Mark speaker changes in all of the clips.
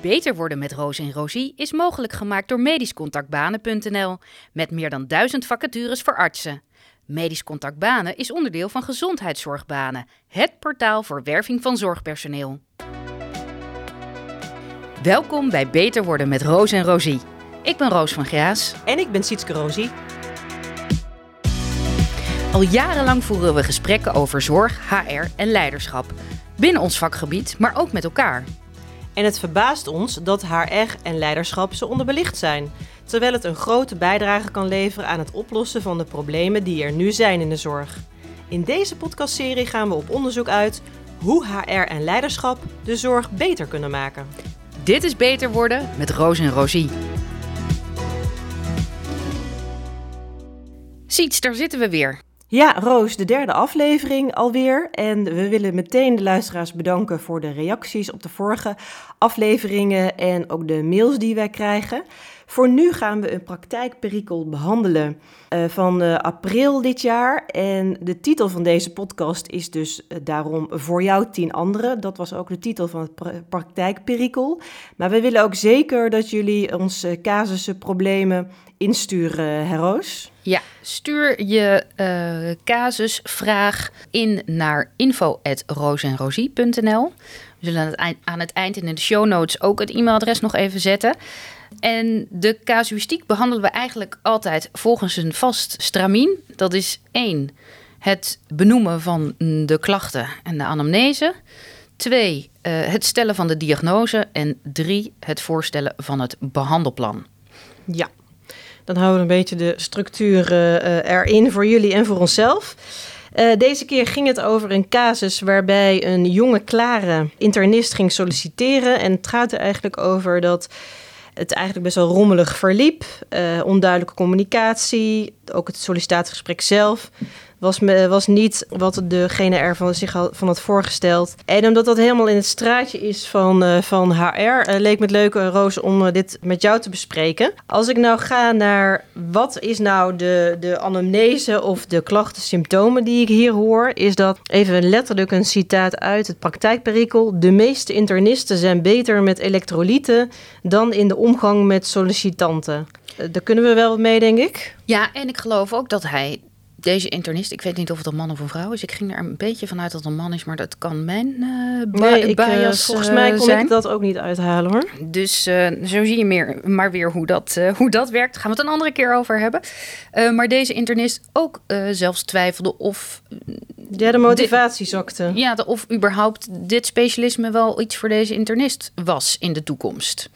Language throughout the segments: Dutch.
Speaker 1: Beter worden met Roos en Rosie is mogelijk gemaakt door medischcontactbanen.nl met meer dan duizend vacatures voor artsen. Medisch Contact Banen is onderdeel van Gezondheidszorgbanen, het portaal voor werving van zorgpersoneel. Welkom bij Beter worden met Roos en Rosie. Ik ben Roos van Graas.
Speaker 2: En ik ben Sietske Rosie.
Speaker 1: Al jarenlang voeren we gesprekken over zorg, HR en leiderschap. Binnen ons vakgebied, maar ook met elkaar.
Speaker 2: En het verbaast ons dat HR en leiderschap zo onderbelicht zijn. Terwijl het een grote bijdrage kan leveren aan het oplossen van de problemen die er nu zijn in de zorg. In deze podcastserie gaan we op onderzoek uit hoe HR en leiderschap de zorg beter kunnen maken.
Speaker 1: Dit is Beter worden met Roos en Rosie. Siets, daar zitten we weer.
Speaker 2: Ja, Roos, de derde aflevering alweer. En we willen meteen de luisteraars bedanken voor de reacties op de vorige afleveringen en ook de mails die wij krijgen. Voor nu gaan we een praktijkperikel behandelen uh, van uh, april dit jaar. En de titel van deze podcast is dus uh, daarom Voor jou tien anderen. Dat was ook de titel van het pra praktijkperikel. Maar we willen ook zeker dat jullie ons casussen, problemen insturen, Heroos.
Speaker 1: Ja, stuur je casusvraag in naar info.roosenrosie.nl. We zullen aan het, aan het eind in de show notes ook het e-mailadres nog even zetten. En de casuïstiek behandelen we eigenlijk altijd volgens een vast stramien. Dat is één, het benoemen van de klachten en de anamnese. Twee, uh, het stellen van de diagnose. En drie, het voorstellen van het behandelplan.
Speaker 2: Ja, dan houden we een beetje de structuur uh, erin voor jullie en voor onszelf. Uh, deze keer ging het over een casus waarbij een jonge klare internist ging solliciteren. En het gaat er eigenlijk over dat het eigenlijk best wel rommelig verliep. Uh, onduidelijke communicatie, ook het sollicitatiegesprek zelf was, was niet wat degene er van zich van had voorgesteld. En omdat dat helemaal in het straatje is van, uh, van HR, uh, leek me het leuk, Roos, om dit met jou te bespreken. Als ik nou ga naar wat is nou de, de anamnese of de klachten, symptomen die ik hier hoor, is dat even letterlijk een citaat uit het praktijkperikel. De meeste internisten zijn beter met elektrolyten dan in de omgang met sollicitanten. Daar kunnen we wel mee, denk ik.
Speaker 1: Ja, en ik geloof ook dat hij deze internist, ik weet niet of het een man of een vrouw is. Ik ging er een beetje vanuit dat het een man is, maar dat kan mijn uh,
Speaker 2: nee, ik, uh, Volgens mij kon zijn. ik dat ook niet uithalen hoor.
Speaker 1: Dus uh, zo zie je meer, maar weer hoe dat, hoe dat werkt. Daar gaan we het een andere keer over hebben. maar deze internist ook zelfs twijfelde of...
Speaker 2: Ja, de motivatie dit, zakte.
Speaker 1: Ja, de, of überhaupt dit specialisme wel iets voor deze internist was in de toekomst.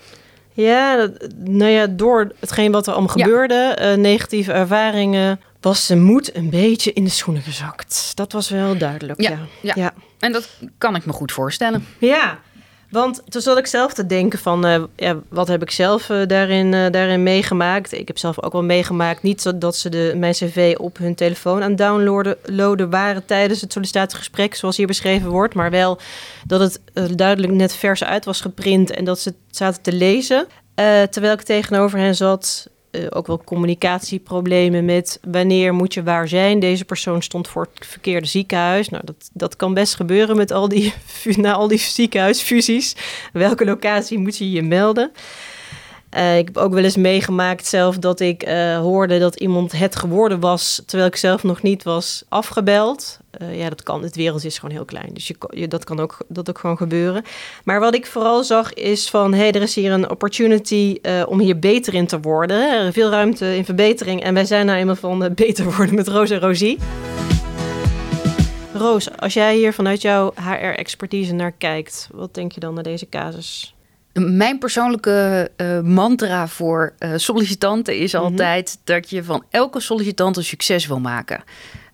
Speaker 2: Ja, nou ja, door hetgeen wat er allemaal ja. gebeurde, negatieve ervaringen was zijn moed een beetje in de schoenen gezakt. Dat was wel duidelijk. Ja,
Speaker 1: ja. ja. en dat kan ik me goed voorstellen.
Speaker 2: Ja, want toen zat ik zelf te denken van, uh, ja, wat heb ik zelf uh, daarin, uh, daarin meegemaakt? Ik heb zelf ook wel meegemaakt, niet dat ze de, mijn cv op hun telefoon aan downloaden waren tijdens het sollicitatiegesprek, zoals hier beschreven wordt, maar wel dat het duidelijk net vers uit was geprint en dat ze zaten te lezen. terwijl ik tegenover hen zat, uh, ook wel communicatieproblemen met wanneer moet je waar zijn. Deze persoon stond voor het verkeerde ziekenhuis. Nou, dat, dat kan best gebeuren met al die, na al die ziekenhuisfusies. Welke locatie moet je je melden? Uh, ik heb ook wel eens meegemaakt zelf dat ik uh, hoorde dat iemand het geworden was, terwijl ik zelf nog niet was afgebeld. Uh, ja, dat kan. Het wereld is gewoon heel klein, dus je, dat kan ook, dat ook gewoon gebeuren. Maar wat ik vooral zag is van, hé, hey, er is hier een opportunity om hier beter in te worden. Er is veel ruimte in verbetering en wij zijn nou eenmaal van beter worden met Roos en Rosie. Roos, als jij hier vanuit jouw HR-expertise naar kijkt, wat denk je dan naar deze casus?
Speaker 1: Mijn persoonlijke uh, mantra voor uh, sollicitanten is mm-hmm. altijd dat je van elke sollicitant een succes wil maken.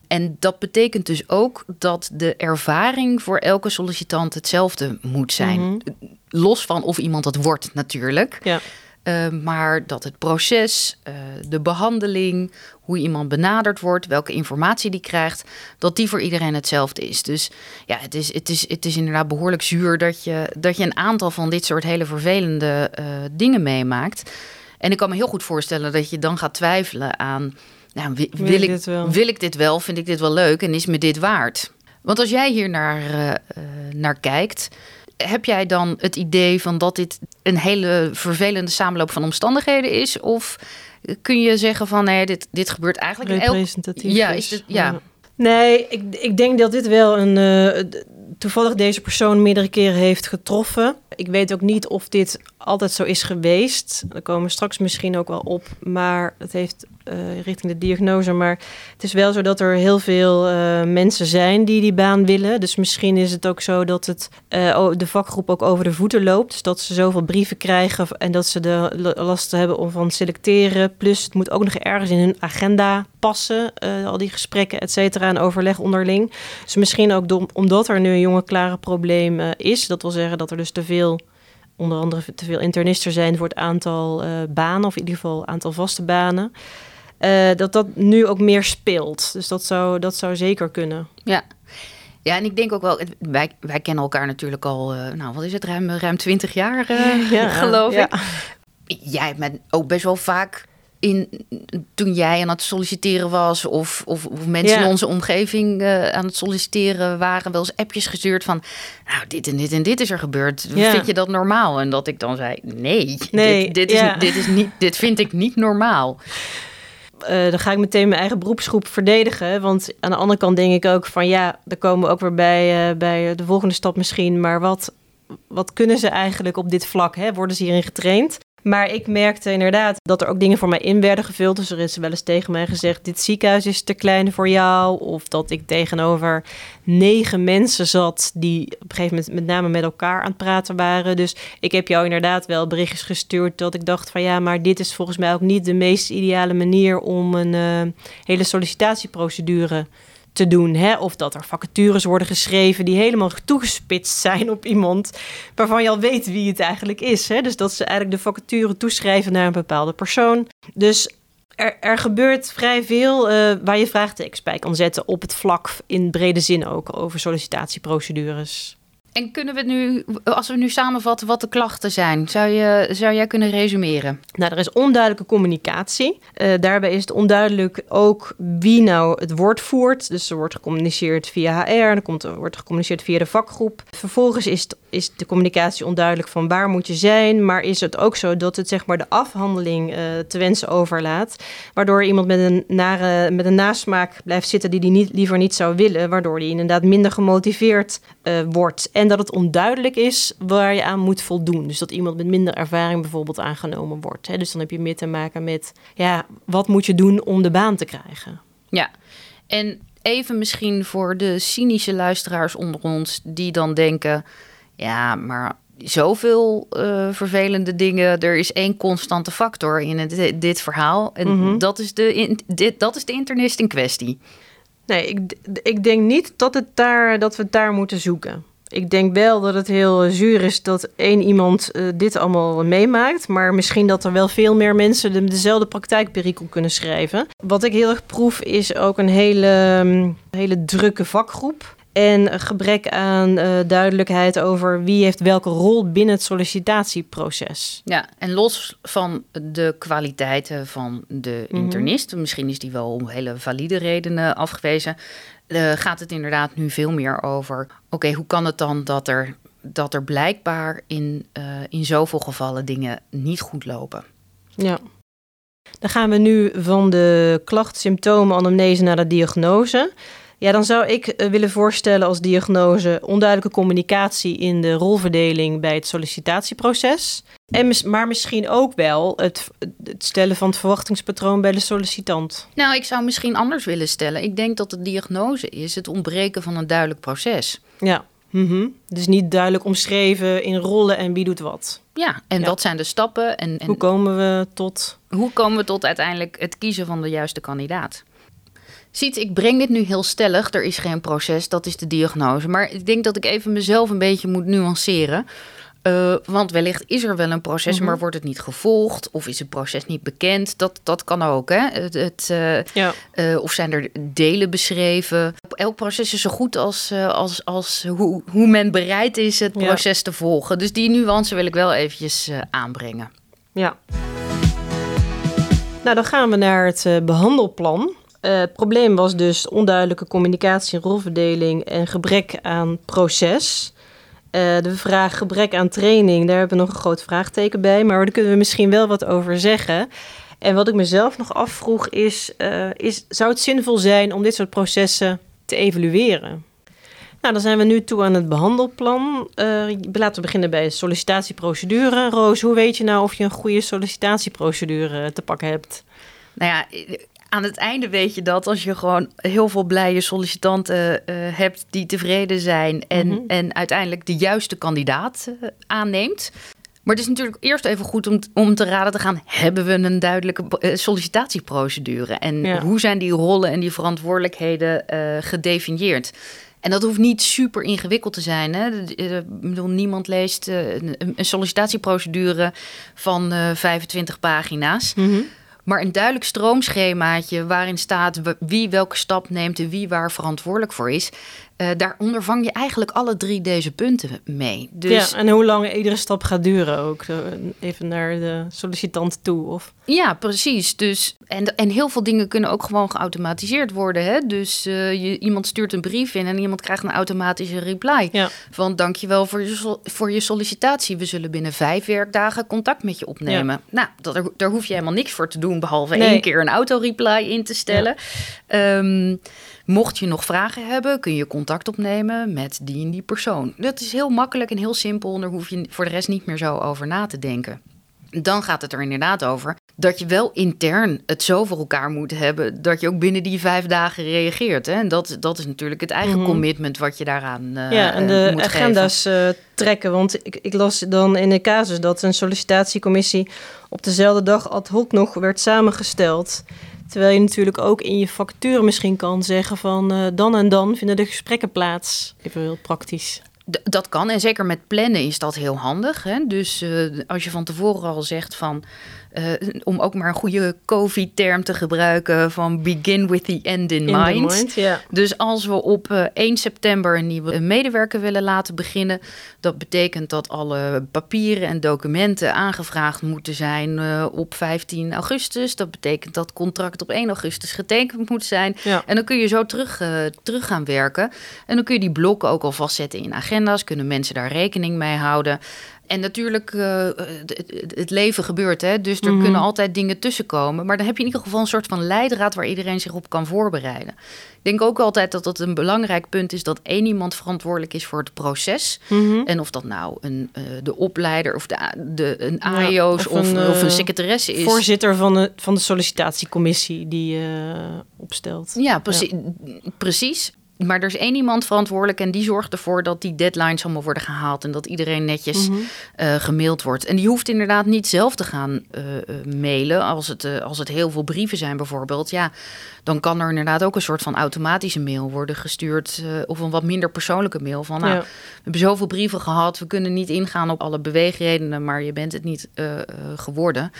Speaker 1: En dat betekent dus ook dat de ervaring voor elke sollicitant hetzelfde moet zijn. Mm-hmm. Los van of iemand dat wordt, natuurlijk. Ja. Uh, maar dat het proces, uh, de behandeling, hoe iemand benaderd wordt, welke informatie die krijgt, dat die voor iedereen hetzelfde is. Dus ja, het is, het is, het is inderdaad behoorlijk zuur dat je, dat je een aantal van dit soort hele vervelende uh, dingen meemaakt. En ik kan me heel goed voorstellen dat je dan gaat twijfelen aan, nou, wil, wil, wil, ik, dit wel? wil ik dit wel, vind ik dit wel leuk en is me dit waard? Want als jij hier naar, naar kijkt, heb jij dan het idee van dat dit een hele vervelende samenloop van omstandigheden is? Of kun je zeggen van nee, dit, dit gebeurt eigenlijk in elk...
Speaker 2: Representatief
Speaker 1: Ja,
Speaker 2: is.
Speaker 1: dit, ja.
Speaker 2: Nee, ik, ik denk dat dit wel een. eh, toevallig deze persoon meerdere keren heeft getroffen. Ik weet ook niet of dit altijd zo is geweest. Daar komen we straks misschien ook wel op. Maar het heeft eh, richting de diagnose. Maar het is wel zo dat er heel veel eh, mensen zijn die die baan willen. Dus misschien is het ook zo dat het eh, de vakgroep ook over de voeten loopt. Dus dat ze zoveel brieven krijgen en dat ze de l- last hebben om van selecteren. Plus het moet ook nog ergens in hun agenda passen. al die gesprekken, et cetera, en overleg onderling. Dus misschien ook omdat er nu een jonge klare probleem is. Dat wil zeggen dat er dus te veel, onder andere te veel internisten zijn voor het aantal banen, of in ieder geval aantal vaste banen. Eh, dat dat nu ook meer speelt. Dus dat zou, dat zou zeker kunnen.
Speaker 1: Ja. Ja, en ik denk ook wel, wij, wij kennen elkaar natuurlijk al, eh, nou wat is het, ruim, ruim 20 jaar, eh, geloof
Speaker 2: ja.
Speaker 1: ik. Jij me ook best wel vaak in, toen jij aan het solliciteren was, of, of, of mensen
Speaker 2: Ja.
Speaker 1: in onze omgeving aan het solliciteren waren, wel eens appjes gestuurd van, nou, dit en dit en dit is er gebeurd.
Speaker 2: Ja.
Speaker 1: Vind je dat normaal? En dat ik dan zei, nee,
Speaker 2: Nee,
Speaker 1: dit, dit, is,
Speaker 2: ja.
Speaker 1: dit, is niet, dit vind ik niet normaal.
Speaker 2: Eh, dan ga ik meteen mijn eigen beroepsgroep verdedigen. Want aan de andere kant denk ik ook van ja, daar komen we ook weer bij, eh, bij de volgende stap misschien. Maar wat, wat kunnen ze eigenlijk op dit vlak? Hè? Worden ze hierin getraind? Maar ik merkte inderdaad dat er ook dingen voor mij in werden gevuld. Dus er is wel eens tegen mij gezegd: Dit ziekenhuis is te klein voor jou. Of dat ik tegenover negen mensen zat die op een gegeven moment met name met elkaar aan het praten waren. Dus ik heb jou inderdaad wel berichtjes gestuurd dat ik dacht: van ja, maar dit is volgens mij ook niet de meest ideale manier om een eh, hele sollicitatieprocedure te doen. Hè? Of dat er vacatures worden geschreven die helemaal toegespitst zijn op iemand waarvan je al weet wie het eigenlijk is. Hè? Dus dat ze eigenlijk de vacature toeschrijven naar een bepaalde persoon. Dus er, gebeurt vrij veel eh, waar je vraagtekens bij kan zetten op het vlak in brede zin ook over sollicitatieprocedures.
Speaker 1: En kunnen we nu, als we nu samenvatten wat de klachten zijn, zou, je, zou jij kunnen resumeren?
Speaker 2: Nou, er is onduidelijke communicatie. Eh, daarbij is het onduidelijk ook wie nou het woord voert. Dus er wordt gecommuniceerd via HR, er komt, er wordt gecommuniceerd via de vakgroep. Vervolgens is, het- is de communicatie onduidelijk van waar moet je zijn. Maar is het ook zo dat het zeg maar de afhandeling eh, te wensen overlaat. Waardoor iemand met een, nare, met een nasmaak blijft zitten die die niet, liever niet zou willen. Waardoor die inderdaad minder gemotiveerd eh, wordt. En dat het onduidelijk is waar je aan moet voldoen. Dus dat iemand met minder ervaring bijvoorbeeld aangenomen wordt. Hè? Dus dan heb je meer te maken met, ja, wat moet je doen om de baan te krijgen?
Speaker 1: Ja, en even misschien voor de cynische luisteraars onder ons die dan denken: ja, maar zoveel eh, vervelende dingen. Er is één constante factor in het, dit verhaal. En
Speaker 2: Mhm.
Speaker 1: dat, is de, in, dit, dat is de internist in kwestie.
Speaker 2: Nee, ik, ik denk niet dat, het daar, dat we het daar moeten zoeken. Ik denk wel dat het heel zuur is dat één iemand eh, dit allemaal meemaakt. Maar misschien dat er wel veel meer mensen de, dezelfde praktijkperikel kunnen schrijven. Wat ik heel erg proef is ook een hele, mm, hele drukke vakgroep. En gebrek aan eh, duidelijkheid over wie heeft welke rol binnen het sollicitatieproces.
Speaker 1: Ja, en los van de kwaliteiten van de
Speaker 2: Mhm.
Speaker 1: internist, misschien is die wel om hele valide redenen afgewezen, eh, gaat het inderdaad nu veel meer over: oké, hoe kan het dan dat er, dat er blijkbaar in, eh, in zoveel gevallen dingen niet goed lopen?
Speaker 2: Ja. Dan gaan we nu van de klacht, symptomen, anamnese naar de diagnose. Ja, dan zou ik eh, willen voorstellen als diagnose onduidelijke communicatie in de rolverdeling bij het sollicitatieproces. En maar misschien ook wel het, het stellen van het verwachtingspatroon bij de sollicitant.
Speaker 1: Nou, ik zou misschien anders willen stellen. Ik denk dat de diagnose is het ontbreken van een duidelijk proces.
Speaker 2: Ja. Mhm. Dus niet duidelijk omschreven in rollen en wie doet wat.
Speaker 1: Ja, en
Speaker 2: Ja.
Speaker 1: wat zijn de stappen en, en
Speaker 2: Hoe komen we tot.
Speaker 1: hoe komen we tot uiteindelijk het kiezen van de juiste kandidaat? Ziet, ik breng dit nu heel stellig. Er is geen proces, dat is de diagnose. Maar ik denk dat ik even mezelf een beetje moet nuanceren. Eh, want wellicht is er wel een proces,
Speaker 2: Mhm.
Speaker 1: maar wordt het niet gevolgd? Of is het proces niet bekend? Dat, dat kan ook. Hè? Het, het, eh,
Speaker 2: Ja.
Speaker 1: eh, of zijn er delen beschreven? Elk proces is zo goed als, als, als hoe, hoe men bereid is het
Speaker 2: Ja.
Speaker 1: proces te volgen. Dus die nuance wil ik wel eventjes aanbrengen.
Speaker 2: Ja. Nou, dan gaan we naar het eh, behandelplan. Eh, het probleem was dus onduidelijke communicatie en rolverdeling en gebrek aan proces. Eh, de vraag gebrek aan training, daar hebben we nog een groot vraagteken bij. Maar daar kunnen we misschien wel wat over zeggen. En wat ik mezelf nog afvroeg is, is zou het zinvol zijn om dit soort processen te evalueren? Nou, dan zijn we nu toe aan het behandelplan. Laten we beginnen bij de sollicitatieprocedure. Roos, hoe weet je nou of je een goede sollicitatieprocedure te pakken hebt?
Speaker 1: Nou ja, aan het einde weet je dat als je gewoon heel veel blije sollicitanten uh, hebt die tevreden zijn en, mhm. en uiteindelijk de juiste kandidaat uh, aanneemt. Maar het is natuurlijk eerst even goed om, om te raden te gaan: hebben we een duidelijke sollicitatieprocedure? En hoe zijn die rollen en die verantwoordelijkheden gedefinieerd? En dat hoeft niet super ingewikkeld te zijn. Hè? Ik bedoel, niemand leest een, een, sollicitatieprocedure van uh, eh, 25 pagina's. Mm Maar een duidelijk stroomschemaatje waarin staat wie welke stap neemt en wie waar verantwoordelijk voor is. Uh, daar ondervang je eigenlijk alle drie deze punten mee.
Speaker 2: Dus... Ja, en hoe lang iedere stap gaat duren ook. Even naar de sollicitant toe. Of...
Speaker 1: Ja, precies. Dus, en, en heel veel dingen kunnen ook gewoon geautomatiseerd worden. Hè? Dus uh, je, iemand stuurt een brief in en iemand krijgt een automatische reply. Ja. Van dankjewel voor je, voor je sollicitatie. We zullen binnen vijf werkdagen contact met je opnemen. Nou, dat, daar hoef je helemaal niks voor te doen. Behalve één keer een autoreply in te stellen. Ja. Ehm, Mocht je nog vragen hebben, kun je contact opnemen met die en die persoon. Dat is heel makkelijk en heel simpel. Daar hoef je voor de rest niet meer zo over na te denken. Dan gaat het er inderdaad over dat je wel intern het zo voor elkaar moet hebben dat je ook binnen die vijf dagen reageert. Hè? En dat, dat is natuurlijk het eigen mhm. commitment wat je daaraan uh,
Speaker 2: Ja, en de agenda's uh, trekken. Want ik, ik las dan in de casus dat een sollicitatiecommissie op dezelfde dag ad hoc nog werd samengesteld. Terwijl je natuurlijk ook in je factuur misschien kan zeggen van uh, dan en dan vinden de gesprekken plaats. Even heel praktisch.
Speaker 1: dat kan en zeker met plannen is dat heel handig. Hè? Dus uh, als je van tevoren al zegt van uh, om ook maar een goede COVID-term te gebruiken van begin with the end in, in mind. mind yeah. Dus als we op uh, eh, 1 september een nieuwe medewerker willen laten beginnen, dat betekent dat alle papieren en documenten aangevraagd moeten zijn uh, op 15 augustus. Dat betekent dat het contract op 1 augustus getekend moet zijn. Ja. En dan kun je zo terug, terug gaan werken. En dan kun je die blokken ook al vastzetten in agenda's, kunnen mensen daar rekening mee houden. En natuurlijk, uh, het leven gebeurt, hè? dus er mhm. kunnen altijd dingen tussenkomen. Maar dan heb je in ieder geval een soort van leidraad waar iedereen zich op kan voorbereiden. Ik denk ook altijd dat het een belangrijk punt is dat één iemand verantwoordelijk is voor het proces. Mhm. En of dat nou een, uh, de opleider of de, de, een AIO's of, of, een, of, een secretaresse is.
Speaker 2: Voorzitter van de, van de sollicitatiecommissie die je opstelt.
Speaker 1: Ja, precies. precies maar er is één iemand verantwoordelijk en die zorgt ervoor dat die deadlines allemaal worden gehaald en dat iedereen netjes mm gemaild wordt. En die hoeft inderdaad niet zelf te gaan uh, mailen. Als het, als het heel veel brieven zijn bijvoorbeeld, ja, dan kan er inderdaad ook een soort van automatische mail worden gestuurd of een wat minder persoonlijke mail van, nou, we hebben zoveel brieven gehad, we kunnen niet ingaan op alle beweegredenen, maar je bent het niet geworden.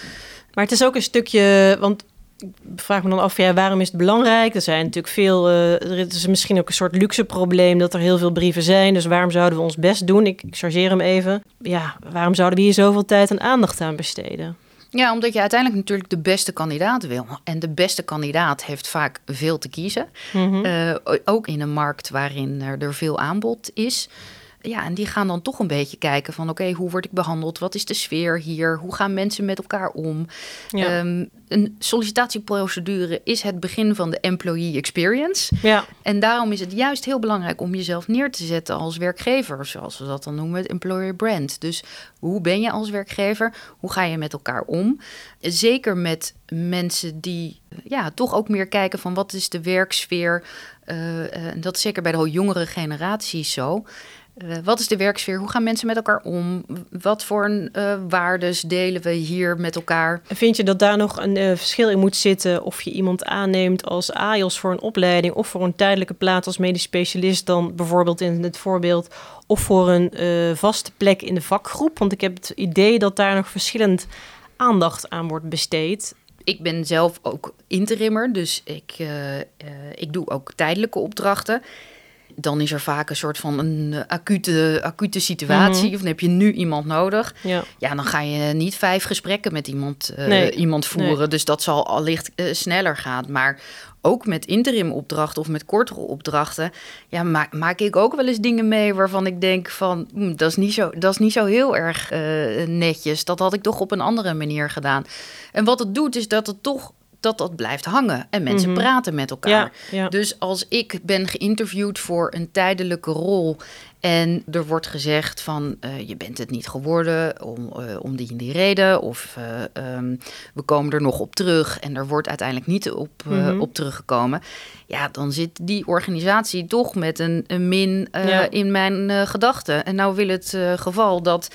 Speaker 2: Maar het is ook een stukje, want ik vraag me dan af, ja, waarom is het belangrijk? Er zijn natuurlijk veel, uh, er is misschien ook een soort luxe probleem dat er heel veel brieven zijn. Dus waarom zouden we ons best doen? Ik, ik chargeer hem even. Ja, waarom zouden we hier zoveel tijd en aandacht aan besteden?
Speaker 1: Ja, omdat je uiteindelijk natuurlijk de beste kandidaat wil. En de beste kandidaat heeft vaak veel te kiezen. Mhm. Eh, ook in een markt waarin er veel aanbod is. Ja, en die gaan dan toch een beetje kijken van oké, hoe word ik behandeld? Wat is de sfeer hier? Hoe gaan mensen met elkaar om? Ehm, een sollicitatieprocedure is het begin van de employee experience. Ja. En daarom is het juist heel belangrijk om jezelf neer te zetten als werkgever, zoals we dat dan noemen, het employer brand. Dus hoe ben je als werkgever? Hoe ga je met elkaar om? Zeker met mensen die ja, toch ook meer kijken van wat is de werksfeer. Uh, dat is zeker bij de jongere generaties zo. Uh, wat is de werksfeer? Hoe gaan mensen met elkaar om? Wat voor uh, waardes delen we hier met elkaar?
Speaker 2: Vind je dat daar nog een uh, verschil in moet zitten of je iemand aanneemt als AIOS voor een opleiding of voor een tijdelijke plaats als medisch specialist dan bijvoorbeeld in het voorbeeld of voor een vaste plek in de vakgroep? Want ik heb het idee dat daar nog verschillend aandacht aan wordt besteed.
Speaker 1: Ik ben zelf ook interimmer, dus ik, ik doe ook tijdelijke opdrachten dan is er vaak een soort van een acute, acute situatie.
Speaker 2: Mhm.
Speaker 1: Of dan heb je nu iemand nodig.
Speaker 2: Ja.
Speaker 1: Ja, dan ga je niet vijf gesprekken met iemand, eh,
Speaker 2: Nee.
Speaker 1: iemand voeren. Dus dat zal allicht eh, sneller gaan. Maar ook met interim opdrachten of met kortere opdrachten... Ja, maak, maak ik ook wel eens dingen mee waarvan ik denk van... "Hmm, dat, is niet zo, dat is niet zo heel erg eh, netjes. Dat had ik toch op een andere manier gedaan. En wat het doet, is dat het toch... Dat dat blijft hangen en mensen
Speaker 2: Mhm.
Speaker 1: praten met elkaar.
Speaker 2: Ja, ja.
Speaker 1: Dus als ik ben geïnterviewd voor een tijdelijke rol en er wordt gezegd van eh, je bent het niet geworden om, eh, om die en die reden of eh, ehm, we komen er nog op terug en er wordt uiteindelijk niet op,
Speaker 2: Mhm.
Speaker 1: op teruggekomen. Ja, dan zit die organisatie toch met een, een min
Speaker 2: Ja.
Speaker 1: in mijn gedachten. En nou wil het geval dat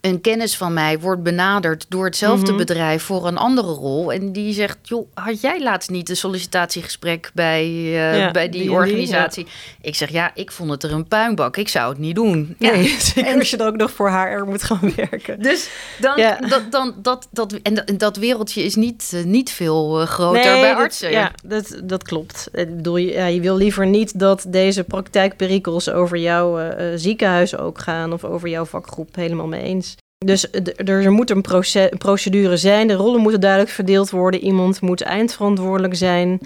Speaker 1: een kennis van mij wordt benaderd door hetzelfde
Speaker 2: Mhm.
Speaker 1: bedrijf voor een andere rol. En die zegt, joh, had jij laatst niet een sollicitatiegesprek bij, eh,
Speaker 2: Ja,
Speaker 1: bij die,
Speaker 2: die en die,
Speaker 1: organisatie? Ik zeg, ja, ik vond het er een puinbak. Ik zou het niet doen. Ja.
Speaker 2: Nee, zeker
Speaker 1: En-
Speaker 2: als je dan ook nog voor HR moet gaan werken.
Speaker 1: Dus dan,
Speaker 2: Ja.
Speaker 1: dat, dan, dat, dat, en dat, wereldje is niet, eh, niet veel eh, groter
Speaker 2: Nee,
Speaker 1: bij
Speaker 2: dat-
Speaker 1: artsen.
Speaker 2: ja, dat, dat klopt. Ik bedoel, je, ja, je wil liever niet dat deze praktijkperikels over jouw ziekenhuis ook gaan of over jouw vakgroep helemaal mee eens. Dus er moet een proce- procedure zijn, de rollen moeten duidelijk verdeeld worden, iemand moet eindverantwoordelijk zijn.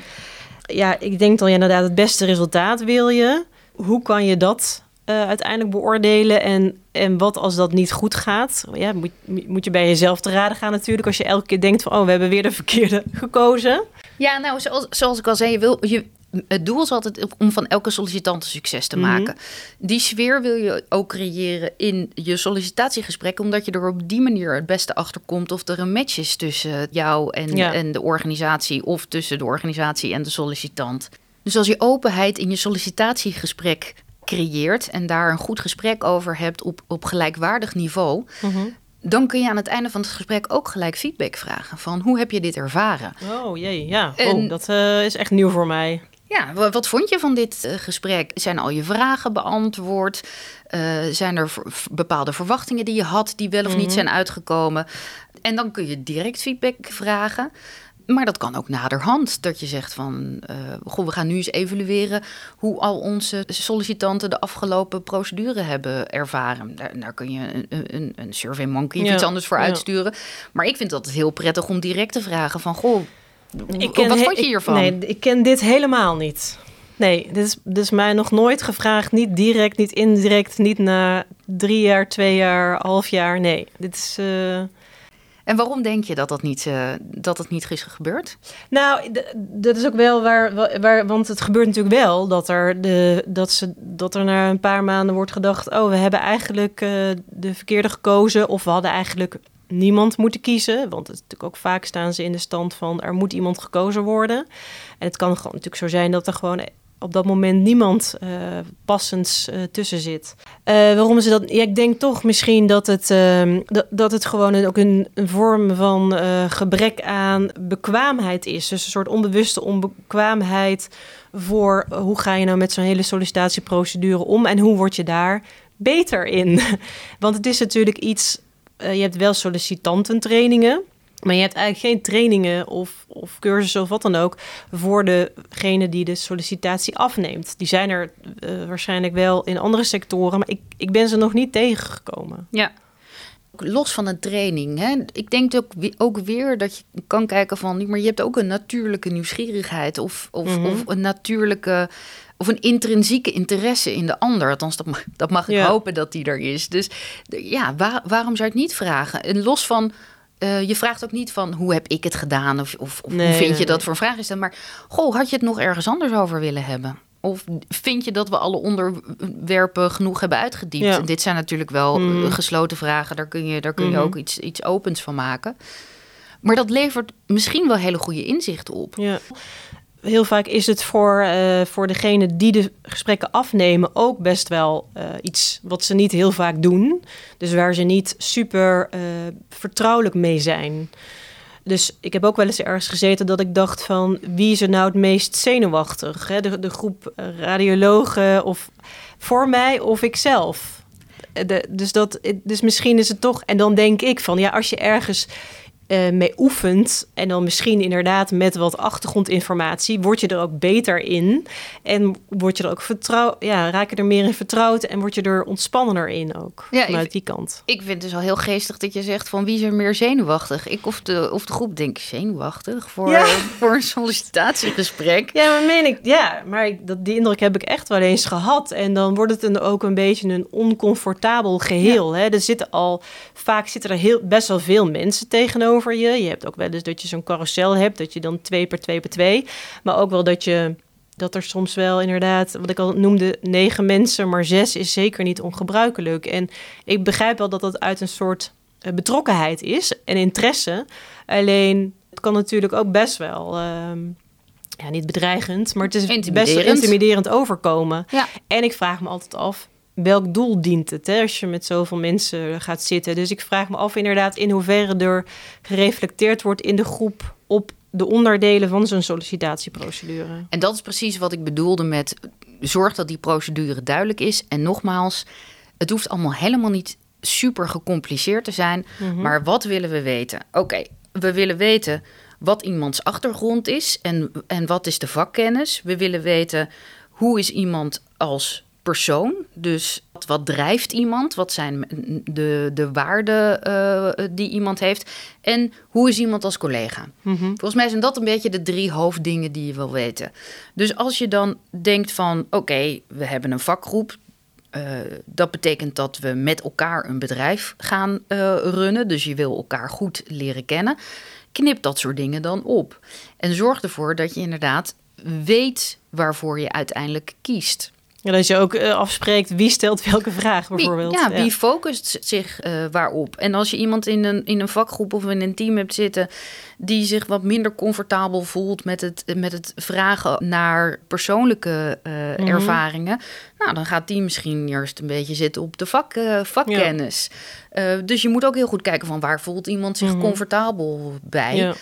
Speaker 2: Ja, ik denk dan ja, inderdaad het beste resultaat wil je. Hoe kan je dat eh, uiteindelijk beoordelen en, en wat als dat niet goed gaat? Ja, moet, moet je bij jezelf te raden gaan natuurlijk als je elke keer denkt van oh, we hebben weer de verkeerde gekozen.
Speaker 1: Ja, nou, zoals, zoals ik al zei, je wil, je, het doel is altijd om van elke sollicitant een succes te
Speaker 2: Mhm.
Speaker 1: maken. Die sfeer wil je ook creëren in je sollicitatiegesprek, omdat je er op die manier het beste achter komt of er een match is tussen jou en,
Speaker 2: Ja.
Speaker 1: en de organisatie, of tussen de organisatie en de sollicitant. Dus als je openheid in je sollicitatiegesprek creëert en daar een goed gesprek over hebt op, op gelijkwaardig niveau, dan kun je aan het einde van het gesprek ook gelijk feedback vragen van hoe heb je dit ervaren?
Speaker 2: Oh jee, ja.
Speaker 1: En-
Speaker 2: Oh, dat eh, is echt nieuw voor mij.
Speaker 1: Ja, wa- wat vond je van dit eh, gesprek? Zijn al je vragen beantwoord? Eh, zijn er bepaalde verwachtingen die je had die wel of niet
Speaker 2: Mhm.
Speaker 1: zijn uitgekomen? En dan kun je direct feedback vragen. Maar dat kan ook naderhand. Dat je zegt van, eh, goh, we gaan nu eens evalueren hoe al onze sollicitanten de afgelopen procedure hebben ervaren. Daar, daar kun je een, een, een survey monkey of
Speaker 2: Ja,
Speaker 1: iets anders voor
Speaker 2: ja.
Speaker 1: uitsturen. Maar ik vind dat heel prettig om direct te vragen van, goh,
Speaker 2: Ik
Speaker 1: wat vond je hiervan?
Speaker 2: nee, ik ken dit helemaal niet. Nee, dit is, is mij nog nooit gevraagd. Niet direct, niet indirect, niet na drie jaar, twee jaar, half jaar. Nee, dit is... eh,
Speaker 1: En waarom denk je dat dat niet, eh, dat het niet is gebeurd?
Speaker 2: Nou, dat is ook wel waar, wa- waar, want het gebeurt natuurlijk wel dat er, de, dat, ze, dat er na een paar maanden wordt gedacht: oh, we hebben eigenlijk eh, de verkeerde gekozen, of we hadden eigenlijk niemand moeten kiezen. Want het natuurlijk ook vaak staan ze in de stand van er moet iemand gekozen worden. En het kan gewoon natuurlijk zo zijn dat er gewoon op dat moment niemand eh, passends eh, tussen zit. Eh, waarom ze dat? Ik denk toch misschien dat het, ehm, dat, dat het gewoon ook een, een vorm van gebrek aan bekwaamheid is. Dus een soort onbewuste onbekwaamheid voor hoe ga je nou met zo'n hele sollicitatieprocedure om en hoe word je daar beter in. Want het is natuurlijk iets. Eh, je hebt wel sollicitantentrainingen. Maar je hebt eigenlijk geen trainingen of, of cursussen of wat dan ook voor degene die de sollicitatie afneemt. Die zijn er eh, waarschijnlijk wel in andere sectoren, maar ik, ik ben ze nog niet tegengekomen.
Speaker 1: Ja. Los van een training. Hè? Ik denk ook, ook weer dat je kan kijken van... maar je hebt ook een natuurlijke nieuwsgierigheid... of, of,
Speaker 2: Mhm.
Speaker 1: of een natuurlijke... of een intrinsieke interesse in de ander. Althans, dat mag, dat mag ik
Speaker 2: Ja.
Speaker 1: hopen dat die er is. Dus ja, waar- waarom zou je het niet vragen? En los van... eh, je vraagt ook niet van hoe heb ik het gedaan of, of, of
Speaker 2: Nee,
Speaker 1: hoe vind
Speaker 2: nee,
Speaker 1: je dat
Speaker 2: nee.
Speaker 1: voor een vraag is dat. Maar goh, had je het nog ergens anders over willen hebben? Of vind je dat we alle onderwerpen genoeg hebben uitgediept?
Speaker 2: Ja.
Speaker 1: En dit zijn natuurlijk wel eh,
Speaker 2: Mhm.
Speaker 1: gesloten vragen. Daar kun je, daar kun je
Speaker 2: Mhm.
Speaker 1: ook iets, iets opens van maken. Maar dat levert misschien wel hele goede inzichten op.
Speaker 2: Ja. Heel vaak is het voor, eh, voor degene die de gesprekken afnemen ook best wel eh, iets wat ze niet heel vaak doen. Dus waar ze niet super eh, vertrouwelijk mee zijn. Dus ik heb ook wel eens ergens gezeten dat ik dacht van wie is er nou het meest zenuwachtig? Hè? De, de groep radiologen of voor mij of ikzelf. De, dus, dat, dus misschien is het toch... En dan denk ik van ja, als je ergens uh, mee oefent en dan misschien inderdaad met wat achtergrondinformatie, word je er ook beter in en word je er ook vertrouwd, ja, raak je er meer in vertrouwd en word je er ontspannender in ook ja, vanuit die kant.
Speaker 1: Ik vind het dus al heel geestig dat je zegt van wie is er meer zenuwachtig? Ik of de, of de groep denk zenuwachtig voor, voor een sollicitatiegesprek.
Speaker 2: Ja, maar meen ik, ja, maar ik, dat, die indruk heb ik echt wel eens gehad en dan wordt het een, ook een beetje een oncomfortabel geheel. Hè? Er zitten al, vaak zitten er heel, best wel veel mensen tegenover je. Je hebt ook wel eens dat je zo'n carousel hebt, dat je dan twee per twee per twee. Maar ook wel dat je dat er soms wel inderdaad, wat ik al noemde, negen mensen, maar zes is zeker niet ongebruikelijk. En ik begrijp wel dat dat uit een soort eh, betrokkenheid is en interesse. Alleen het kan natuurlijk ook best wel. Ehm, ja, niet bedreigend, maar het is best intimiderend overkomen. Ja. En ik vraag me altijd af, welk doel dient het hè, als je met zoveel mensen gaat zitten. Dus ik vraag me af inderdaad in hoeverre er gereflecteerd wordt in de groep op de onderdelen van zo'n sollicitatieprocedure.
Speaker 1: En dat is precies wat ik bedoelde met zorg dat die procedure duidelijk is. En nogmaals, het hoeft allemaal helemaal niet super gecompliceerd te zijn. Mhm. Maar wat willen we weten? Oké, we willen weten wat iemands achtergrond is en, en wat is de vakkennis. We willen weten hoe is iemand als persoon. Dus wat, drijft iemand? Wat zijn de, de waarden uh, die iemand heeft? En hoe is iemand als collega? Mhm. Volgens mij zijn dat een beetje de drie hoofddingen die je wil weten. Dus als je dan denkt van oké, we hebben een vakgroep. Uh, dat betekent dat we met elkaar een bedrijf gaan uh, runnen. Dus je wil elkaar goed leren kennen. Knip dat soort dingen dan op. En zorg ervoor dat je inderdaad weet waarvoor je uiteindelijk kiest.
Speaker 2: Ja, dat je ook uh, afspreekt wie stelt welke vraag bijvoorbeeld.
Speaker 1: ja, wie focust zich uh, waarop? En als je iemand in een, in een vakgroep of in een team hebt zitten die zich wat minder comfortabel voelt met het, met het vragen naar persoonlijke uh, ervaringen, nou dan gaat die misschien eerst een beetje zitten op de vak, vakkennis. Ja. dus je moet ook heel goed kijken van waar voelt iemand zich mm -hmm. comfortabel bij. Ja.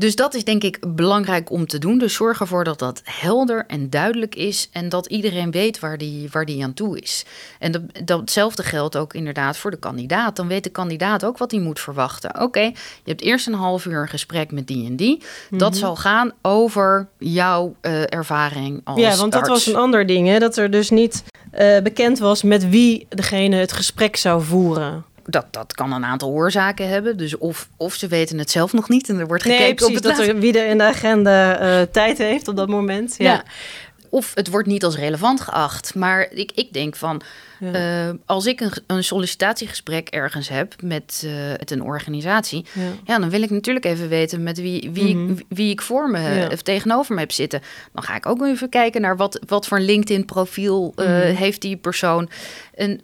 Speaker 1: Dus dat is denk ik belangrijk om te doen. Dus zorg ervoor dat dat helder en duidelijk is en dat iedereen weet waar die, waar die aan toe is. En dat, datzelfde geldt ook inderdaad voor de kandidaat. Dan weet de kandidaat ook wat hij moet verwachten. Oké, je hebt eerst een half uur een gesprek met die en die. Dat mhm. zal gaan over jouw uh, ervaring als
Speaker 2: Ja, want dat was een ander ding, hè? dat er dus niet uh, bekend was met wie degene het gesprek zou voeren
Speaker 1: dat, dat kan een aantal oorzaken hebben. Dus of, of ze weten het zelf nog niet en er wordt gekeken nee, precies, op het
Speaker 2: dat er, wie er in de agenda uh, tijd heeft op dat moment. Ja. ja.
Speaker 1: Of het wordt niet als relevant geacht. Maar ik, ik denk van, ja. uh, als ik een, een, sollicitatiegesprek ergens heb met uh, het een organisatie, ja. ja. dan wil ik natuurlijk even weten met wie, wie, mm -hmm. ik, wie ik voor me of tegenover me heb zitten. Dan ga ik ook even kijken naar wat, wat voor LinkedIn-profiel uh, mm -hmm. heeft die persoon. En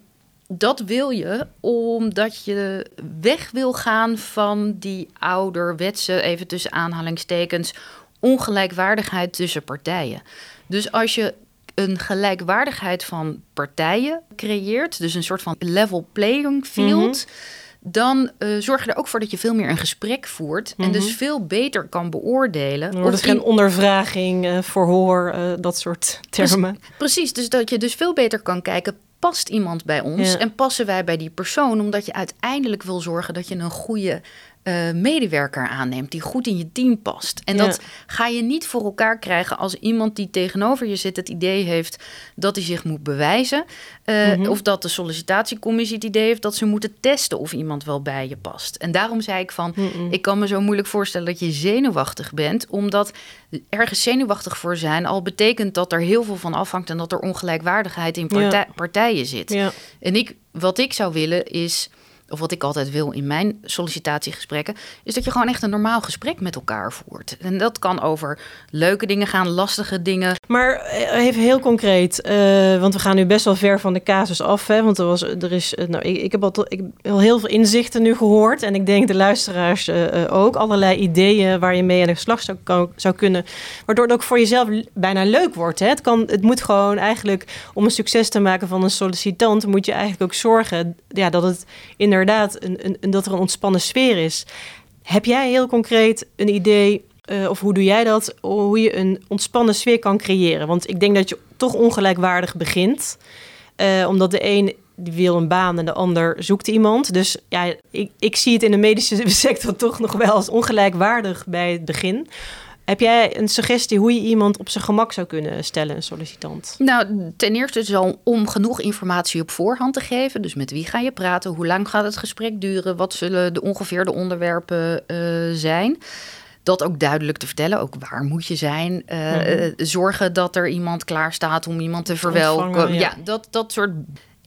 Speaker 1: dat wil je omdat je weg wil gaan van die ouderwetse, even tussen aanhalingstekens, ongelijkwaardigheid tussen partijen. Dus als je een gelijkwaardigheid van partijen creëert, dus een soort van level playing field. Mhm. Dan uh, zorg je er ook voor dat je veel meer een gesprek voert. En dus mhm. veel beter kan beoordelen.
Speaker 2: Er wordt geen ondervraging, uh, verhoor, uh, dat soort termen.
Speaker 1: Precies, dus dat je dus veel beter kan kijken past iemand bij ons en passen wij bij die persoon, omdat je uiteindelijk wil zorgen dat je een goede uh, medewerker aanneemt die goed in je team past. En ja. dat ga je niet voor elkaar krijgen als iemand die tegenover je zit het idee heeft dat hij zich moet bewijzen. Uh, mm -hmm. Of dat de sollicitatiecommissie het idee heeft dat ze moeten testen of iemand wel bij je past. En daarom zei ik van, mm -mm. ik kan me zo moeilijk voorstellen dat je zenuwachtig bent, omdat ergens zenuwachtig voor zijn al betekent dat er heel veel van afhangt en dat er ongelijkwaardigheid in partij, ja. partijen zit. Ja. En ik, wat ik zou willen is of wat ik altijd wil in mijn sollicitatiegesprekken, is dat je gewoon echt een normaal gesprek met elkaar voert. En dat kan over leuke dingen gaan, lastige dingen.
Speaker 2: Maar eh, even heel concreet, uh, want we gaan nu best wel ver van de casus af. Hè? Want er, was, er is, eh, nou, ik, ik, heb al, ik al heel veel inzichten nu gehoord. En ik denk de luisteraars ook. Allerlei ideeën waar je mee aan de slag zou, zou kunnen. Waardoor het ook voor jezelf bijna leuk wordt. Hè? Het, kan, het moet gewoon eigenlijk, om een succes te maken van een sollicitant, moet je eigenlijk ook zorgen ja, dat het in inderdaad een, een, dat er een ontspannen sfeer is. Heb jij heel concreet een idee, uh, of hoe doe jij dat, hoe je een ontspannen sfeer kan creëren? Want ik denk dat je toch ongelijkwaardig begint. Uh, omdat de een die wil een baan en de ander zoekt iemand. Dus ja, ik, ik zie het in de medische sector toch nog wel als ongelijkwaardig bij het begin. Heb jij een suggestie hoe je iemand op zijn gemak zou kunnen stellen, een sollicitant?
Speaker 1: Nou, ten eerste is al om genoeg informatie op voorhand te geven. Dus met wie ga je praten? Hoe lang gaat het gesprek duren? Wat zullen de ongeveer de onderwerpen uh, zijn? dat ook duidelijk te vertellen. Ook waar moet je zijn? Uh, mm zorgen dat er iemand klaar staat om iemand te verwelkomen. Ja. ja, dat, dat soort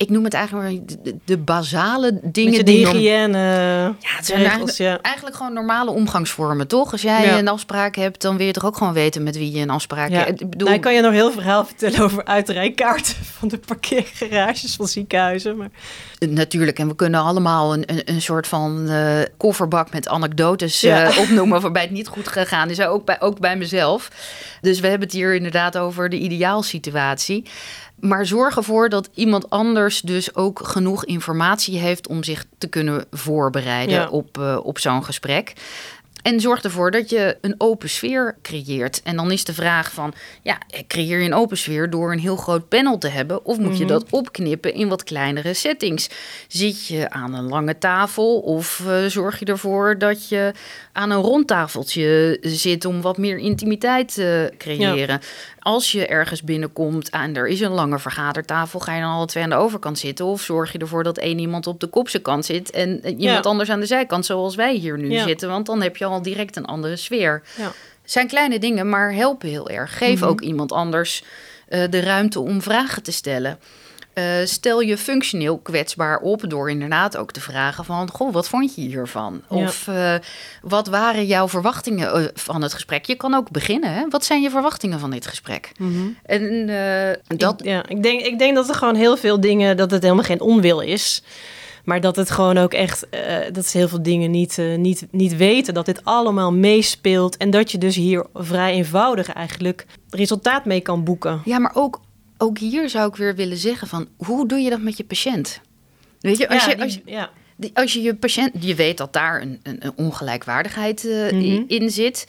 Speaker 1: ik noem het eigenlijk de, de basale dingen.
Speaker 2: de
Speaker 1: die
Speaker 2: hygiëne.
Speaker 1: Ja, het zijn eigenlijk, ja. eigenlijk, gewoon normale omgangsvormen, toch? Als jij een afspraak hebt, dan wil je toch ook gewoon weten met wie je een afspraak
Speaker 2: hebt. Ik bedoel... Nou, ik kan je nog heel verhaal vertellen over uitrijkaarten van de parkeergarages van ziekenhuizen. Maar...
Speaker 1: Natuurlijk, en we kunnen allemaal een, een, een soort van uh, kofferbak met anekdotes uh, opnoemen waarbij het niet goed gegaan is. Ook bij, ook bij mezelf. Dus we hebben het hier inderdaad over de ideaalsituatie. Maar zorg ervoor dat iemand anders dus ook genoeg informatie heeft om zich te kunnen voorbereiden op, uh, op zo'n gesprek. En zorg ervoor dat je een open sfeer creëert. En dan is de vraag van, ja, creëer je een open sfeer door een heel groot panel te hebben? Of moet je mhm. dat opknippen in wat kleinere settings? Zit je aan een lange tafel of uh, zorg je ervoor dat je aan een rondtafeltje zit om wat meer intimiteit te creëren? Als je ergens binnenkomt en er is een lange vergadertafel, ga je dan alle twee aan de overkant zitten? Of zorg je ervoor dat één iemand op de kopse kant zit en iemand anders aan de zijkant, zoals wij hier nu zitten? Want dan heb je al direct een andere sfeer. Ja. Zijn kleine dingen, maar helpen heel erg. Geef mhm. ook iemand anders uh, de ruimte om vragen te stellen. Uh, stel je functioneel kwetsbaar op door inderdaad ook te vragen van... goh, wat vond je hiervan? Of uh, wat waren jouw verwachtingen van het gesprek? Je kan ook beginnen, hè? Wat zijn je verwachtingen van dit gesprek?
Speaker 2: Mm -hmm. En dat... Ik, ja, ik, denk, ik denk dat er gewoon heel veel dingen... dat het helemaal geen onwil is... Maar dat het gewoon ook echt, uh, dat ze heel veel dingen niet, uh, niet, niet weten. Dat dit allemaal meespeelt. En dat je dus hier vrij eenvoudig eigenlijk resultaat mee kan boeken.
Speaker 1: Ja, maar ook, ook hier zou ik weer willen zeggen van... hoe doe je dat met je patiënt? Weet je, als, je, als, je, ja. als je je patiënt... Je weet dat daar een, een, een ongelijkwaardigheid uh, mm-hmm. in zit...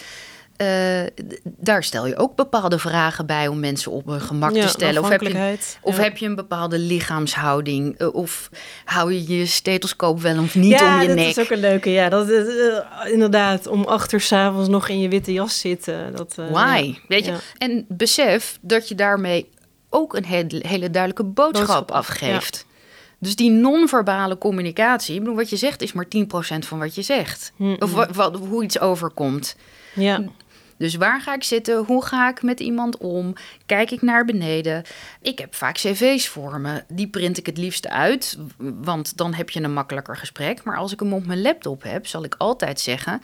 Speaker 1: Uh, daar stel je ook bepaalde vragen bij om mensen op hun gemak te stellen. Of, heb je, of heb je een bepaalde lichaamshouding? Uh, of hou je je stethoscoop wel of niet om je nek?
Speaker 2: Ja, dat is ook een leuke. Ja, dat is uh, inderdaad om achter s'avonds nog in je witte jas zitten. Dat,
Speaker 1: Why? Weet je? En besef dat je daarmee ook een hele, hele duidelijke boodschap, afgeeft. Dus die non-verbale communicatie, bedoel, wat je zegt is maar 10% van wat je zegt. Of wat, hoe iets overkomt. Ja. Dus waar ga ik zitten? Hoe ga ik met iemand om? Kijk ik naar beneden? Ik heb vaak cv's voor me. Die print ik het liefst uit, want dan heb je een makkelijker gesprek. Maar als ik hem op mijn laptop heb, zal ik altijd zeggen: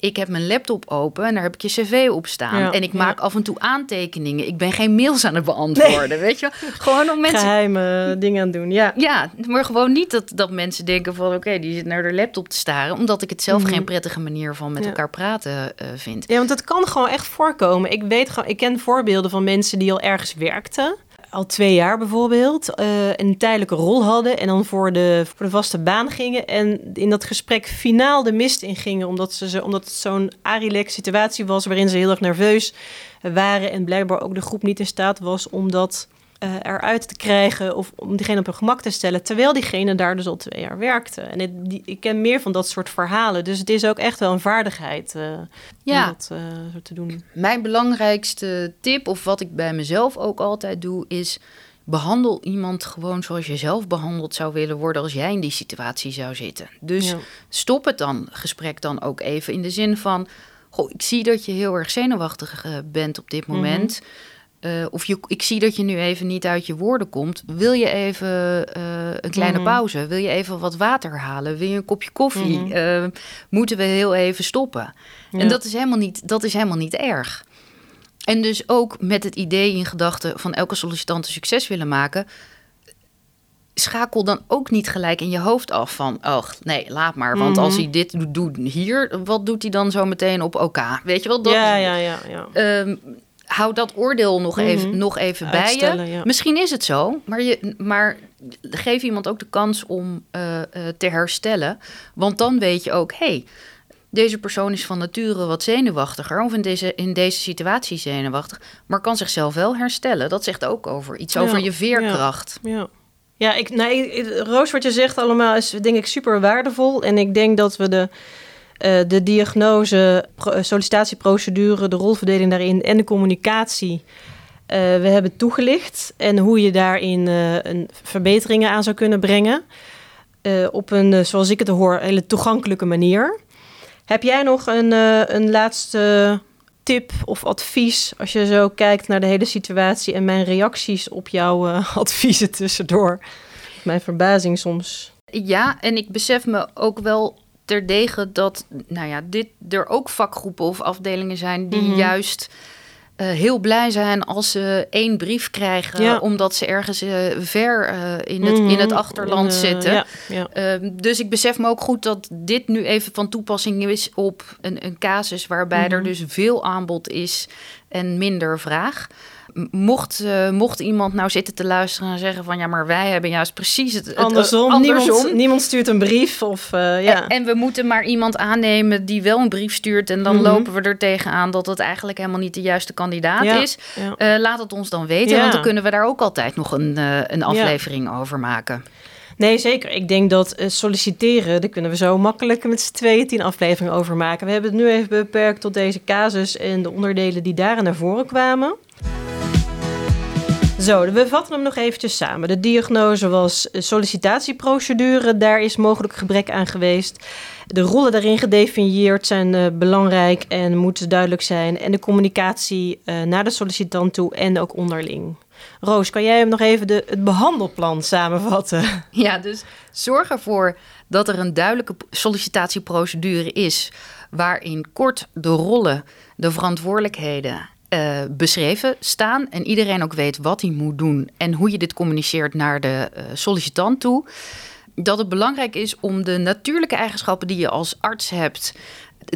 Speaker 1: ik heb mijn laptop open en daar heb ik je cv op staan. en ik maak af en toe aantekeningen. Ik ben geen mails aan het beantwoorden, weet je
Speaker 2: Gewoon om mensen... Geheime dingen aan doen, ja.
Speaker 1: Ja, maar gewoon niet dat, dat mensen denken van... oké, die zit naar de laptop te staren... omdat ik het zelf mhm. geen prettige manier van met elkaar praten uh, vind.
Speaker 2: Ja, want dat kan gewoon echt voorkomen. Ik weet gewoon, ik ken voorbeelden van mensen die al ergens werkten al twee jaar bijvoorbeeld uh, een tijdelijke rol hadden en dan voor de, voor de vaste baan gingen en in dat gesprek finaal de mist in gingen omdat, ze, omdat het zo'n arilex situatie was waarin ze heel erg nerveus waren en blijkbaar ook de groep niet in staat was om dat uh, eruit te krijgen of om diegene op hun gemak te stellen, terwijl diegene daar dus al twee jaar werkte. En het, die, ik ken meer van dat soort verhalen, dus het is ook echt wel een vaardigheid uh, ja. om dat uh, zo te doen.
Speaker 1: Mijn belangrijkste tip, of wat ik bij mezelf ook altijd doe, is behandel iemand gewoon zoals je zelf behandeld zou willen worden als jij in die situatie zou zitten. Dus stop het dan, gesprek dan ook even in de zin van, goh, ik zie dat je heel erg zenuwachtig bent op dit mhm. moment. Uh, of je, ik zie dat je nu even niet uit je woorden komt. Wil je even uh, een kleine mm. pauze? Wil je even wat water halen? Wil je een kopje koffie? Mm. Uh, moeten we heel even stoppen? Ja. En dat is, helemaal niet, dat is helemaal niet erg. En dus ook met het idee in gedachten van elke sollicitant een succes willen maken. Schakel dan ook niet gelijk in je hoofd af van, oh nee, laat maar. Want mm. als hij dit doet hier, wat doet hij dan zo meteen op OK? Weet je wel? Dat,
Speaker 2: ja, ja, ja. ja.
Speaker 1: Um, hou dat oordeel nog even, mhm. nog even bij je. Misschien is het zo, maar, je, maar geef iemand ook de kans om uh, uh, te herstellen. Want dan weet je ook, hey, deze persoon is van nature wat zenuwachtiger, of in deze, in deze situatie zenuwachtig, maar kan zichzelf wel herstellen. Dat zegt ook over iets over je veerkracht.
Speaker 2: Ja. Ja, ik, nee, Roos, wat je zegt allemaal is denk ik super waardevol. En ik denk dat we de, de diagnose, sollicitatieprocedure, de rolverdeling daarin en de communicatie uh, we hebben toegelicht. En hoe je daarin een verbeteringen aan zou kunnen brengen. op een, zoals ik het hoor, hele toegankelijke manier. Heb jij nog een, een laatste tip of advies als je zo kijkt naar de hele situatie en mijn reacties op jouw adviezen tussendoor? Mijn verbazing soms.
Speaker 1: Ja, en ik besef me ook wel terdege dat nou ja, dit, er ook vakgroepen of afdelingen zijn die mhm. juist uh, heel blij zijn als ze één brief krijgen, omdat ze ergens uh, ver uh, in, het, in het mhm. achterland zitten. Ja, ja. Ehm, dus ik besef me ook goed dat dit nu even van toepassing is op een, een casus waarbij er mhm. dus veel aanbod is en minder vraag mocht, uh, mocht iemand nou zitten te luisteren en zeggen van ja, maar wij hebben juist precies het,
Speaker 2: andersom. andersom. Niemand, niemand, stuurt een brief of uh, ja.
Speaker 1: En, en, we moeten maar iemand aannemen die wel een brief stuurt en dan mhm. lopen we er tegenaan dat het eigenlijk helemaal niet de juiste kandidaat is. Ja. Uh, laat het ons dan weten, want dan kunnen we daar ook altijd nog een, een aflevering over maken.
Speaker 2: Nee, zeker. Ik denk dat solliciteren, daar kunnen we zo makkelijk met z'n tweeën tien afleveringen over maken. We hebben het nu even beperkt tot deze casus en de onderdelen die daar naar voren kwamen. Zo, we vatten hem nog eventjes samen. De diagnose was sollicitatieprocedure. Daar is mogelijk gebrek aan geweest. De rollen daarin gedefinieerd zijn uh, belangrijk en moeten duidelijk zijn. En de communicatie uh, naar de sollicitant toe en ook onderling. Roos, kan jij hem nog even de, het behandelplan samenvatten?
Speaker 1: Ja, dus zorg ervoor dat er een duidelijke sollicitatieprocedure is. Waarin kort de rollen, de verantwoordelijkheden uh, beschreven staan en iedereen ook weet wat hij moet doen en hoe je dit communiceert naar de uh, sollicitant toe. Dat het belangrijk is om de natuurlijke eigenschappen die je als arts hebt,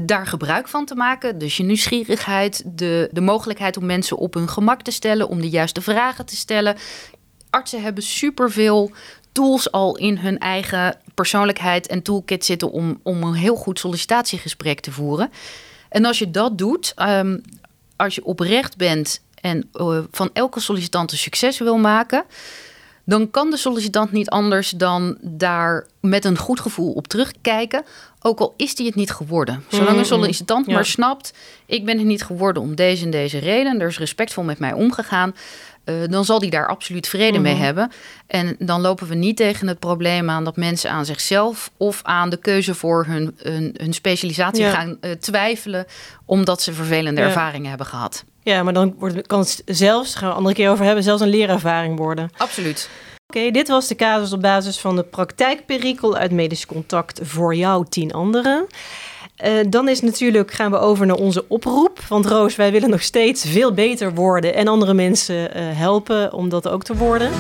Speaker 1: daar gebruik van te maken. Dus je nieuwsgierigheid, de, de mogelijkheid om mensen op hun gemak te stellen, om de juiste vragen te stellen. Artsen hebben superveel tools al in hun eigen persoonlijkheid en toolkit zitten om, om een heel goed sollicitatiegesprek te voeren. En als je dat doet, um, als je oprecht bent en uh, van elke sollicitant een succes wil maken, dan kan de sollicitant niet anders dan daar met een goed gevoel op terugkijken. Ook al is die het niet geworden. Zolang een mm-hmm. sollicitant maar snapt: ik ben het niet geworden om deze en deze reden. Er is respectvol met mij omgegaan. Uh, dan zal die daar absoluut vrede mee mm-hmm. hebben. En dan lopen we niet tegen het probleem aan dat mensen aan zichzelf of aan de keuze voor hun, hun, hun specialisatie gaan uh, twijfelen, omdat ze vervelende ervaringen hebben gehad.
Speaker 2: Ja, maar dan wordt, kan het zelfs, gaan we een andere keer over hebben, zelfs een leerervaring worden.
Speaker 1: Absoluut.
Speaker 2: Oké, dit was de casus op basis van de praktijkperikel uit medisch contact voor jou, tien anderen. Uh, dan is natuurlijk, gaan we over naar onze oproep. Want Roos, wij willen nog steeds veel beter worden en andere mensen uh, helpen om dat ook te worden.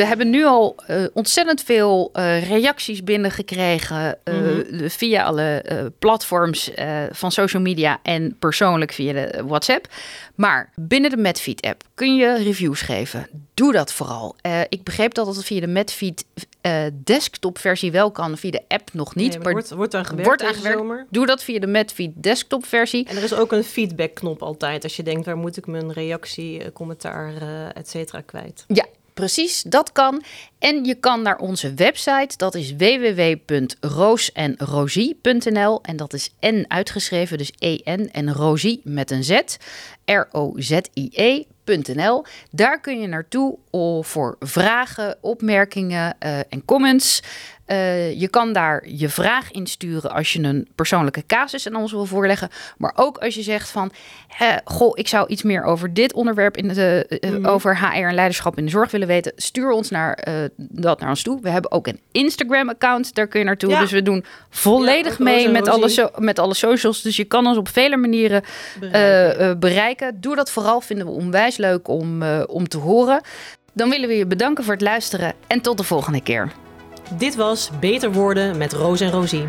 Speaker 1: We hebben nu al uh, ontzettend veel uh, reacties binnengekregen uh, mm -hmm. via alle platforms van social media en persoonlijk via de WhatsApp. Maar binnen de Medfeed app kun je reviews geven. Doe dat vooral. ik begreep dat het via de Medfeed desktop versie wel kan, via de app nog niet.
Speaker 2: Nee, maar wordt, wordt aan gewerkt wordt aan gewerkt.
Speaker 1: Doe dat via de Medfeed desktop versie.
Speaker 2: En er is ook een feedback knop altijd als je denkt waar moet ik mijn reactie, commentaar, et cetera kwijt.
Speaker 1: Ja, Precies, dat kan. En je kan naar onze website, dat is www.roosenrosie.nl. En dat is N uitgeschreven, dus E-N en Rosie met een Z. R-O-Z-I-E.nl. Daar kun je naartoe voor vragen, opmerkingen uh, en comments. Uh, je kan daar je vraag insturen als je een persoonlijke casus aan ons wil voorleggen. Maar ook als je zegt van, eh, goh, ik zou iets meer over dit onderwerp in de, uh, over HR en leiderschap in de zorg willen weten. Stuur ons naar, dat naar ons toe. We hebben ook een Instagram-account, daar kun je naartoe. Ja. Dus we doen volledig ja, mee met alle, so met alle socials. Dus je kan ons op vele manieren bereiken. bereiken. Doe dat vooral, vinden we onwijs leuk om, om te horen. Dan willen we je bedanken voor het luisteren en tot de volgende keer.
Speaker 2: Dit was Beter Worden met Roos en Rosie.